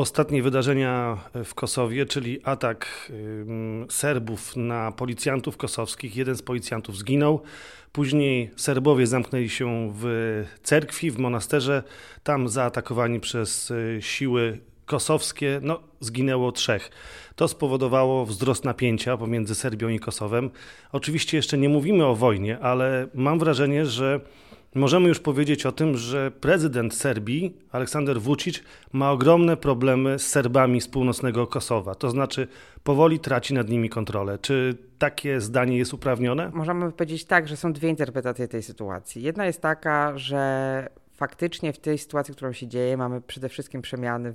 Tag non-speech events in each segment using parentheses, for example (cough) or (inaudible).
ostatnie wydarzenia w Kosowie, czyli atak Serbów na policjantów kosowskich. Jeden z policjantów zginął. Później Serbowie zamknęli się w cerkwi, w monasterze. Tam zaatakowani przez y, siły kosowskie, no, zginęło trzech. To spowodowało wzrost napięcia pomiędzy Serbią i Kosowem. Oczywiście jeszcze nie mówimy o wojnie, ale mam wrażenie, że Możemy już powiedzieć o tym, że prezydent Serbii, Aleksander Vucic, ma ogromne problemy z Serbami z północnego Kosowa. To znaczy, powoli traci nad nimi kontrolę. Czy takie zdanie jest uprawnione? Możemy powiedzieć tak, że są dwie interpretacje tej sytuacji. Jedna jest taka, że faktycznie w tej sytuacji, którą się dzieje, mamy przede wszystkim przemiany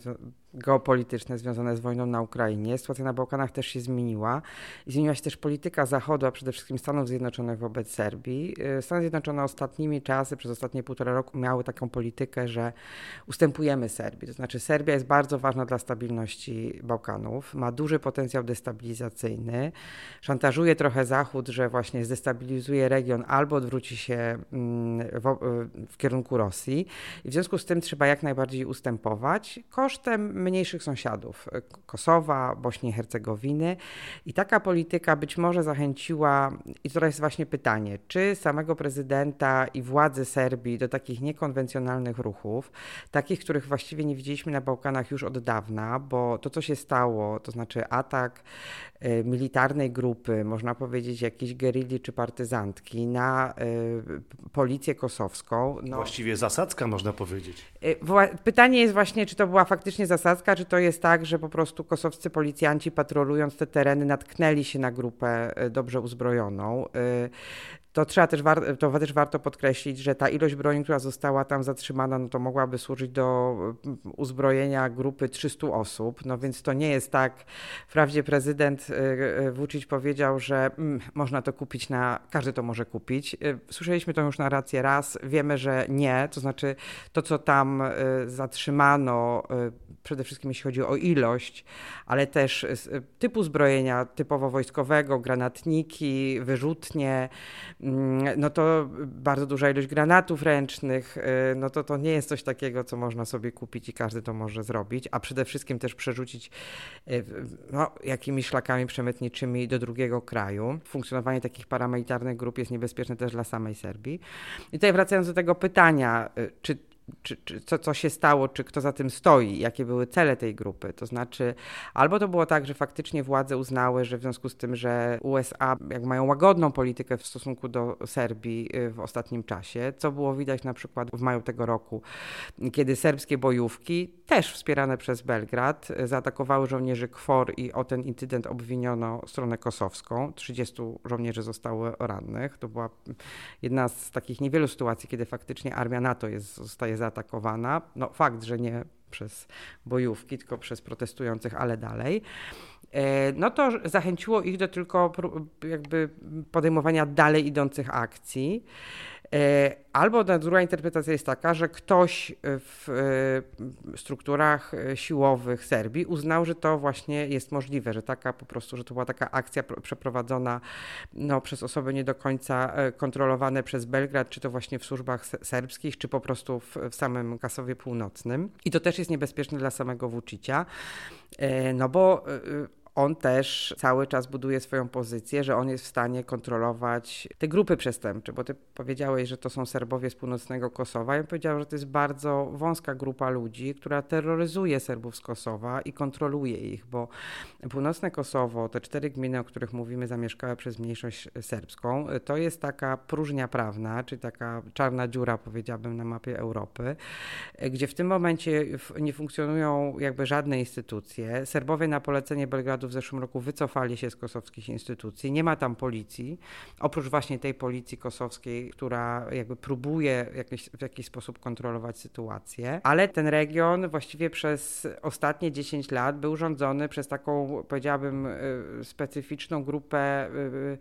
geopolityczne związane z wojną na Ukrainie. Sytuacja na Bałkanach też się zmieniła i zmieniła się też polityka Zachodu, a przede wszystkim Stanów Zjednoczonych wobec Serbii. Y, Stany Zjednoczone ostatnimi czasy, przez ostatnie półtora roku miały taką politykę, że ustępujemy Serbii. To znaczy Serbia jest bardzo ważna dla stabilności Bałkanów, ma duży potencjał destabilizacyjny, szantażuje trochę Zachód, że właśnie zdestabilizuje region albo odwróci się mm, w, w kierunku Rosji. W związku z tym trzeba jak najbardziej ustępować kosztem mniejszych sąsiadów Kosowa, Bośni i Hercegowiny. I taka polityka być może zachęciła, i to jest właśnie pytanie, czy samego prezydenta i władzy Serbii do takich niekonwencjonalnych ruchów, takich, których właściwie nie widzieliśmy na Bałkanach już od dawna, bo to, co się stało, to znaczy atak e, militarnej grupy, można powiedzieć jakiejś gerilli czy partyzantki na y, policję kosowską. No, Właściwie zasadzka, można powiedzieć. Y, pytanie jest właśnie, czy to była faktycznie zasadzka, czy to jest tak, że po prostu kosowscy policjanci patrolując te tereny natknęli się na grupę e, dobrze uzbrojoną. To trzeba też, to też warto podkreślić, że ta ilość broni, która została tam zatrzymana, no to mogłaby służyć do mm, uzbrojenia grupy 300 osób, no więc to nie jest tak. Wprawdzie prezydent e, Vucic powiedział, że mm, można to kupić na, każdy to może kupić. Słyszeliśmy to już narrację raz, wiemy, że nie, to znaczy to, co tam zatrzymano, przede wszystkim jeśli chodzi o ilość, ale też typu zbrojenia typowo wojskowego, granatniki, wyrzutnie, no to bardzo duża ilość granatów ręcznych, y, no to to nie jest coś takiego, co można sobie kupić i każdy to może zrobić, a przede wszystkim też przerzucić y, no, jakimiś szlakami przemytniczymi do drugiego kraju. Funkcjonowanie takich paramilitarnych grup jest niebezpieczne też dla samej Serbii. I tutaj wracając do tego pytania, y, czy czy, czy, co, co się stało, czy kto za tym stoi, jakie były cele tej grupy. To znaczy, albo to było tak, że faktycznie władze uznały, że w związku z tym, że USA jak mają łagodną politykę w stosunku do Serbii y, w ostatnim czasie, co było widać na przykład w maju tego roku, kiedy serbskie bojówki, też wspierane przez Belgrad, y, zaatakowały żołnierzy KFOR i o ten incydent obwiniono stronę kosowską. 30 żołnierzy zostało rannych. To była jedna z takich niewielu sytuacji, kiedy faktycznie armia NATO jest, zostaje zaatakowana. No fakt, że nie przez bojówki, tylko przez protestujących, ale dalej. E, no to zachęciło ich do tylko jakby podejmowania dalej idących akcji. E, albo druga interpretacja jest taka, że ktoś w e, strukturach siłowych Serbii uznał, że to właśnie jest możliwe, że taka po prostu, że to była taka akcja przeprowadzona no, przez osoby nie do końca e, kontrolowane przez Belgrad, czy to właśnie w służbach serbskich, czy po prostu w, w samym Kasowie Północnym. I to też jest niebezpieczne dla samego Vucicia, no bo on też cały czas buduje swoją pozycję, że on jest w stanie kontrolować te grupy przestępcze, bo ty powiedziałeś, że to są Serbowie z północnego Kosowa. Ja powiedział, że to jest bardzo wąska grupa ludzi, która terroryzuje Serbów z Kosowa i kontroluje ich, bo północne Kosowo, te cztery gminy, o których mówimy, zamieszkałe przez mniejszość serbską, to jest taka próżnia prawna, czy taka czarna dziura, powiedziałbym, na mapie Europy, gdzie w tym momencie nie funkcjonują jakby żadne instytucje. Serbowie na polecenie Belgradu w zeszłym roku wycofali się z kosowskich instytucji. Nie ma tam policji, oprócz właśnie tej policji kosowskiej, która jakby próbuje jakiś, w jakiś sposób kontrolować sytuację. Ale ten region właściwie przez ostatnie 10 lat był rządzony przez taką, powiedziałabym, y, specyficzną grupę y,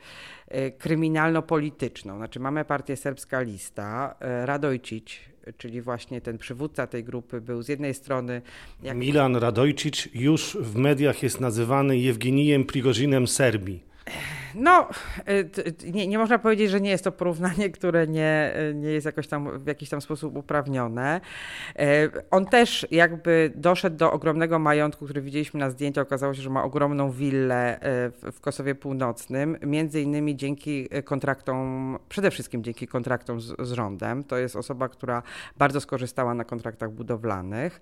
y, kryminalno-polityczną. Znaczy mamy partię Serbska Lista, Radojcic, czyli właśnie ten przywódca tej grupy był z jednej strony... Jak... Milan Radojcic już w mediach jest nazywany Jewgenijem Prigozinem Serbii. No, y, nie, nie można powiedzieć, że nie jest to porównanie, które nie, nie jest jakoś tam w jakiś tam sposób uprawnione. On też jakby doszedł do ogromnego majątku, który widzieliśmy na zdjęciu. Okazało się, że ma ogromną willę w Kosowie Północnym, między innymi dzięki kontraktom, przede wszystkim dzięki kontraktom z, z rządem. To jest osoba, która bardzo skorzystała na kontraktach budowlanych,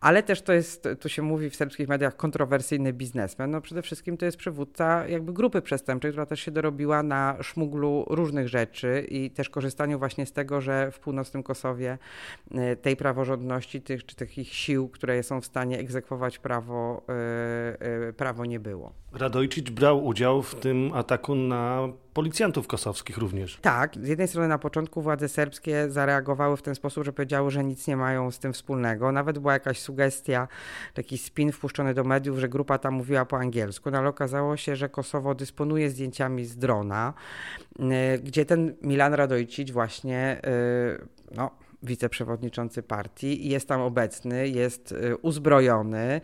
ale też to jest, tu się mówi w serbskich mediach, kontrowersyjny biznesmen. No przede wszystkim to jest przywódca jakby grupy przestępczej, która też się dorobiła na szmuglu różnych rzeczy i też korzystaniu właśnie z tego, że w północnym Kosowie e, tej praworządności, tych, czy tych ich sił, które są w stanie egzekwować prawo, e, e, prawo nie było. Radojcic brał udział w tym ataku na policjantów kosowskich również. Tak, z jednej strony na początku władze serbskie zareagowały w ten sposób, że powiedziały, że nic nie mają z tym wspólnego. Nawet była jakaś sugestia, taki spin wpuszczony do mediów, że grupa ta mówiła po angielsku, no ale okazało się, że Kosowo dysponuje zdjęciami z drona, y, gdzie ten Milan Radojcic właśnie y, no, wiceprzewodniczący partii jest tam obecny, jest y, uzbrojony.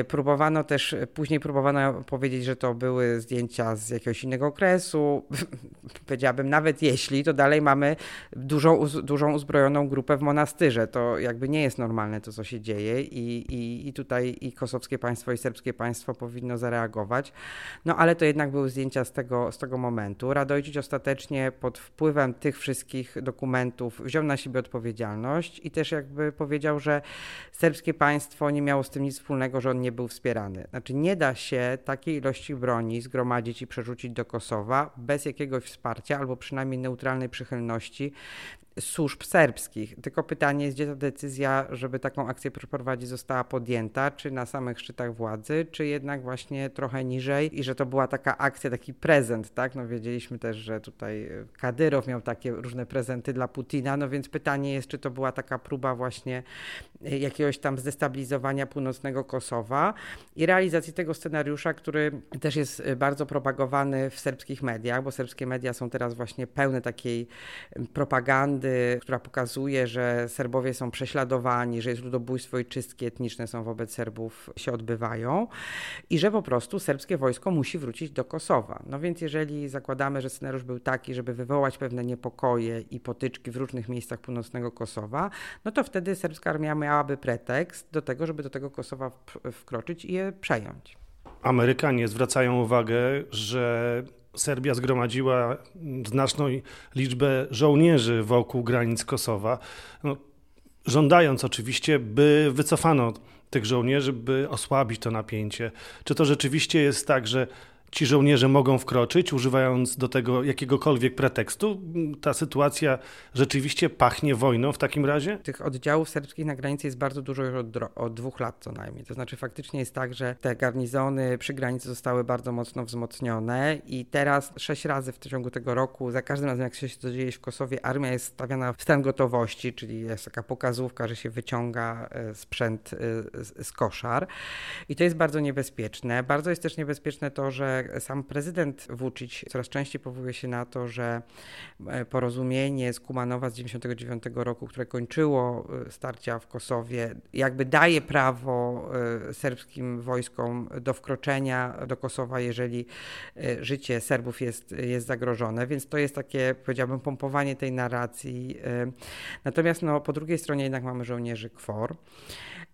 Y, próbowano też, później próbowano powiedzieć, że to były zdjęcia z jakiegoś innego okresu. (laughs) Powiedziałabym, nawet jeśli, to dalej mamy dużą, dużą uzbrojoną grupę w monastyrze. To jakby nie jest normalne to, co się dzieje i, i, i tutaj i kosowskie państwo, i serbskie państwo powinno zareagować. No ale to jednak były zdjęcia z tego, z tego momentu. Radojcic ostatecznie pod wpływem tych wszystkich dokumentów wziął na siebie odpowiedzialność odpowiedzialność i też jakby powiedział, że serbskie państwo nie miało z tym nic wspólnego, że on nie był wspierany. Znaczy nie da się takiej ilości broni zgromadzić i przerzucić do Kosowa bez jakiegoś wsparcia albo przynajmniej neutralnej przychylności służb serbskich. Tylko pytanie jest, gdzie ta decyzja, żeby taką akcję przeprowadzić, została podjęta, czy na samych szczytach władzy, czy jednak właśnie trochę niżej i że to była taka akcja, taki prezent, tak? No wiedzieliśmy też, że tutaj Kadyrow miał takie różne prezenty dla Putina, no więc pytanie jest, czy to była taka próba właśnie jakiegoś tam zdestabilizowania północnego Kosowa i realizacji tego scenariusza, który też jest bardzo propagowany w serbskich mediach, bo serbskie media są teraz właśnie pełne takiej propagandy, która pokazuje, że Serbowie są prześladowani, że jest ludobójstwo i czystki etniczne są wobec Serbów się odbywają i że po prostu serbskie wojsko musi wrócić do Kosowa. No więc jeżeli zakładamy, że scenariusz był taki, żeby wywołać pewne niepokoje i potyczki w różnych miejscach północnego Kosowa, no to wtedy serbska armia miałaby pretekst do tego, żeby do tego Kosowa wkroczyć i je przejąć. Amerykanie zwracają uwagę, że Serbia zgromadziła znaczną liczbę żołnierzy wokół granic Kosowa, no, żądając oczywiście, by wycofano tych żołnierzy, by osłabić to napięcie. Czy to rzeczywiście jest tak, że ci żołnierze mogą wkroczyć, używając do tego jakiegokolwiek pretekstu? Ta sytuacja rzeczywiście pachnie wojną w takim razie? Tych oddziałów serbskich na granicy jest bardzo dużo już od, od, dwóch lat co najmniej. To znaczy faktycznie jest tak, że te garnizony przy granicy zostały bardzo mocno wzmocnione i teraz sześć razy w ciągu tego roku, za każdym razem jak się to dzieje w Kosowie, armia jest stawiana w stan gotowości, czyli jest taka pokazówka, że się wyciąga e, sprzęt e, z koszar i to jest bardzo niebezpieczne. Bardzo jest też niebezpieczne to, że sam prezydent Vucic coraz częściej powołuje się na to, że e, porozumienie z Kumanowa z 1999 roku, które kończyło e, starcia w Kosowie, jakby daje prawo e, serbskim wojskom do wkroczenia do Kosowa, jeżeli życie Serbów jest, jest zagrożone, więc to jest takie, powiedziałbym, pompowanie tej narracji. Natomiast no, po drugiej stronie jednak mamy żołnierzy KFOR.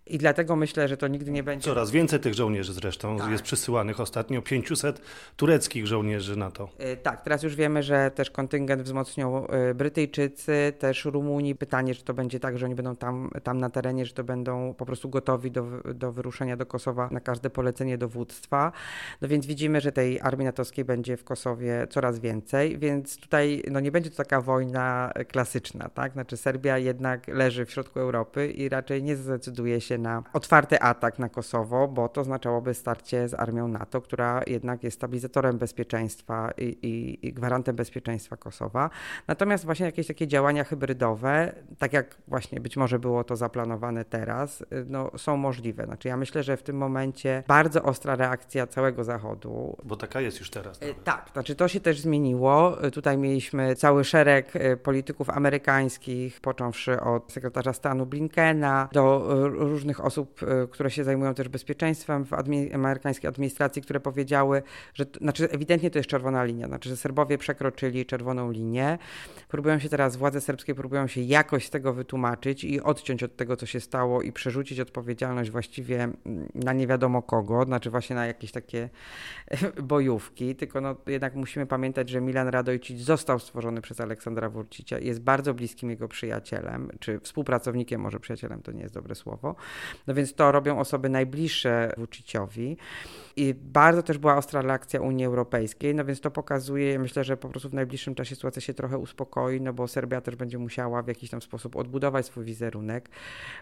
I dlatego myślę, że to nigdy nie będzie. Coraz więcej tych żołnierzy zresztą tak. jest przysyłanych. Ostatnio 500 tureckich żołnierzy na to. Yy, tak, teraz już wiemy, że też kontyngent wzmocnią yy, Brytyjczycy, też Rumuni. Pytanie, czy to będzie tak, że oni będą tam, tam na terenie, czy to będą po prostu gotowi do, do wyruszenia do Kosowa na każde polecenie dowództwa. No więc widzimy, że tej armii natowskiej będzie w Kosowie coraz więcej, więc tutaj no, nie będzie to taka wojna klasyczna, tak? Znaczy Serbia jednak leży w środku Europy i raczej nie zdecyduje się się na otwarty atak na Kosowo, bo to oznaczałoby starcie z armią NATO, która jednak jest stabilizatorem bezpieczeństwa i, i, i gwarantem bezpieczeństwa Kosowa. Natomiast właśnie jakieś takie działania hybrydowe, tak jak właśnie być może było to zaplanowane teraz, no, są możliwe. Znaczy ja myślę, że w tym momencie bardzo ostra reakcja całego Zachodu. Bo taka jest już teraz. Nawet. Tak, znaczy to się też zmieniło. Tutaj mieliśmy cały szereg e, polityków amerykańskich, począwszy od sekretarza stanu Blinkena do różnych różnych osób, e, które się zajmują też bezpieczeństwem w admi amerykańskiej administracji, które powiedziały, że, znaczy ewidentnie to jest czerwona linia, znaczy, że Serbowie przekroczyli czerwoną linię. Próbują się teraz, władze serbskie próbują się jakoś z tego wytłumaczyć i odciąć od tego, co się stało i przerzucić odpowiedzialność właściwie na nie wiadomo kogo, znaczy właśnie na jakieś takie (laughs) bojówki, tylko no, jednak musimy pamiętać, że Milan Radojcic został stworzony przez Aleksandra Wurcicia, jest bardzo bliskim jego przyjacielem, czy współpracownikiem, może przyjacielem to nie jest dobre słowo. No więc to robią osoby najbliższe Vuciciowi. I bardzo też była ostra reakcja Unii Europejskiej, no więc to pokazuje, myślę, że po prostu w najbliższym czasie sytuacja się trochę uspokoi, no bo Serbia też będzie musiała w jakiś tam sposób odbudować swój wizerunek,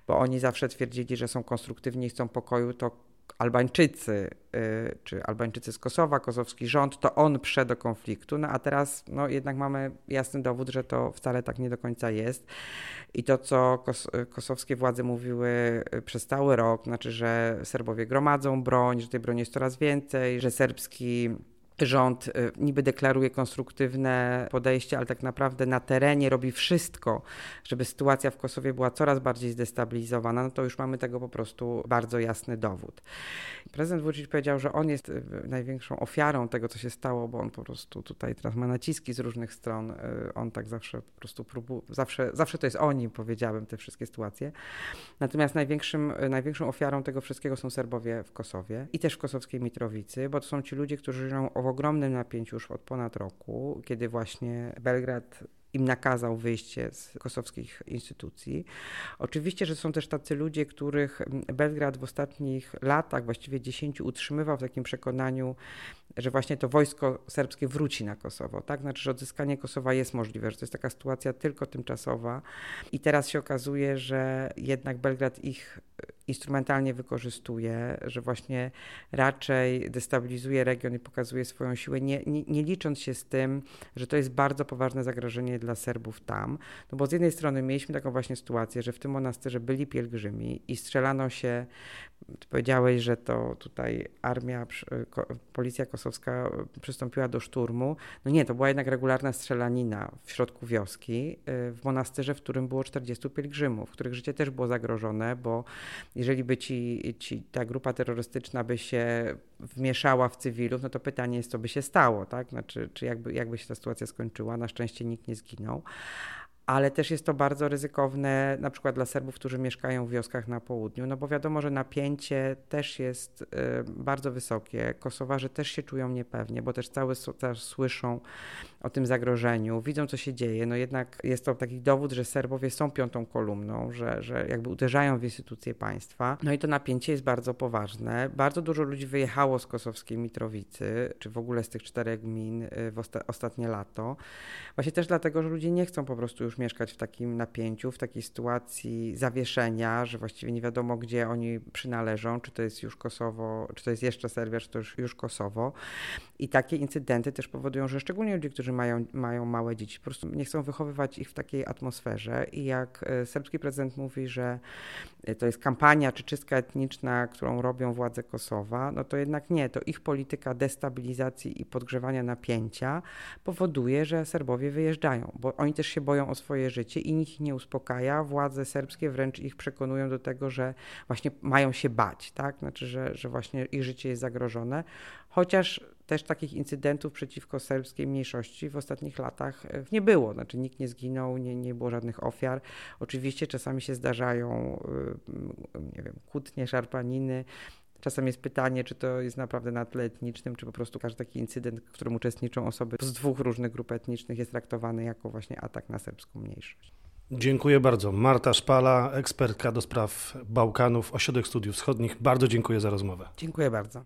bo oni zawsze twierdzili, że są konstruktywni chcą pokoju, to Albańczycy, y, czy Albańczycy z Kosowa, kosowski rząd, to on prze do konfliktu, no a teraz no, jednak mamy jasny dowód, że to wcale tak nie do końca jest. I to, co kos kosowskie władze mówiły y, przez cały rok, znaczy, że Serbowie gromadzą broń, że tej broni jest coraz więcej, że serbski rząd y, niby deklaruje konstruktywne podejście, ale tak naprawdę na terenie robi wszystko, żeby sytuacja w Kosowie była coraz bardziej zdestabilizowana, no to już mamy tego po prostu bardzo jasny dowód. Prezydent Vucic powiedział, że on jest y, największą ofiarą tego, co się stało, bo on po prostu tutaj teraz ma naciski z różnych stron. Y, on tak zawsze po prostu próbuje, zawsze, zawsze to jest oni, powiedziałem, te wszystkie sytuacje. Natomiast największym, największą ofiarą tego wszystkiego są Serbowie w Kosowie i też w kosowskiej Mitrowicy, bo to są ci ludzie, którzy żyją w ogromnym napięciu już od ponad roku, kiedy właśnie Belgrad im nakazał wyjście z kosowskich instytucji. Oczywiście, że są też tacy ludzie, których Belgrad w ostatnich latach, właściwie dziesięciu, utrzymywał w takim przekonaniu, że właśnie to wojsko serbskie wróci na Kosowo, tak? Znaczy, że odzyskanie Kosowa jest możliwe, że to jest taka sytuacja tylko tymczasowa i teraz się okazuje, że jednak Belgrad ich instrumentalnie wykorzystuje, że właśnie raczej destabilizuje region i pokazuje swoją siłę, nie, nie, nie, licząc się z tym, że to jest bardzo poważne zagrożenie dla Serbów tam. No bo z jednej strony mieliśmy taką właśnie sytuację, że w tym monasterze byli pielgrzymi i strzelano się, ty powiedziałeś, że to tutaj armia, policja kosowska przystąpiła do szturmu. No nie, to była jednak regularna strzelanina w środku wioski, y, w monasterze, w którym było 40 pielgrzymów, których życie też było zagrożone, bo jeżeli by ci, ci, ta grupa terrorystyczna by się wmieszała w cywilów, no to pytanie jest, co by się stało, tak? Znaczy, czy jakby, jakby się ta sytuacja skończyła. Na szczęście nikt nie zginął ale też jest to bardzo ryzykowne na przykład dla Serbów, którzy mieszkają w wioskach na południu, no bo wiadomo, że napięcie też jest y, bardzo wysokie. Kosowarze też się czują niepewnie, bo też cały czas słyszą o tym zagrożeniu, widzą co się dzieje. No jednak jest to taki dowód, że Serbowie są piątą kolumną, że, że jakby uderzają w instytucje państwa. No i to napięcie jest bardzo poważne. Bardzo dużo ludzi wyjechało z kosowskiej Mitrowicy, czy w ogóle z tych czterech gmin y, w osta ostatnie lato. Właśnie też dlatego, że ludzie nie chcą po prostu już mieszkać w takim napięciu, w takiej sytuacji zawieszenia, że właściwie nie wiadomo, gdzie oni przynależą, czy to jest już Kosowo, czy to jest jeszcze Serbia, czy to już, już Kosowo. I takie incydenty też powodują, że szczególnie ludzie, którzy mają, mają małe dzieci, po prostu nie chcą wychowywać ich w takiej atmosferze. I jak e, serbski prezydent mówi, że e, to jest kampania czy czystka etniczna, którą robią władze Kosowa, no to jednak nie. To ich polityka destabilizacji i podgrzewania napięcia powoduje, że Serbowie wyjeżdżają, bo oni też się boją o swoje życie i nikt ich nie uspokaja. Władze serbskie wręcz ich przekonują do tego, że właśnie mają się bać, tak? Znaczy, że, że właśnie ich życie jest zagrożone. Chociaż też takich incydentów przeciwko serbskiej mniejszości w ostatnich latach e, nie było. Znaczy nikt nie zginął, nie, nie było żadnych ofiar. Oczywiście czasami się zdarzają, e, nie wiem, kłótnie, szarpaniny. Czasem jest pytanie, czy to jest naprawdę na tle etnicznym, czy po prostu każdy taki incydent, w którym uczestniczą osoby z dwóch różnych grup etnicznych jest traktowany jako właśnie atak na serbską mniejszość. Dziękuję bardzo. Marta Szpala, ekspertka do spraw Bałkanów, Ośrodek Studiów Wschodnich. Bardzo dziękuję za rozmowę. Dziękuję bardzo.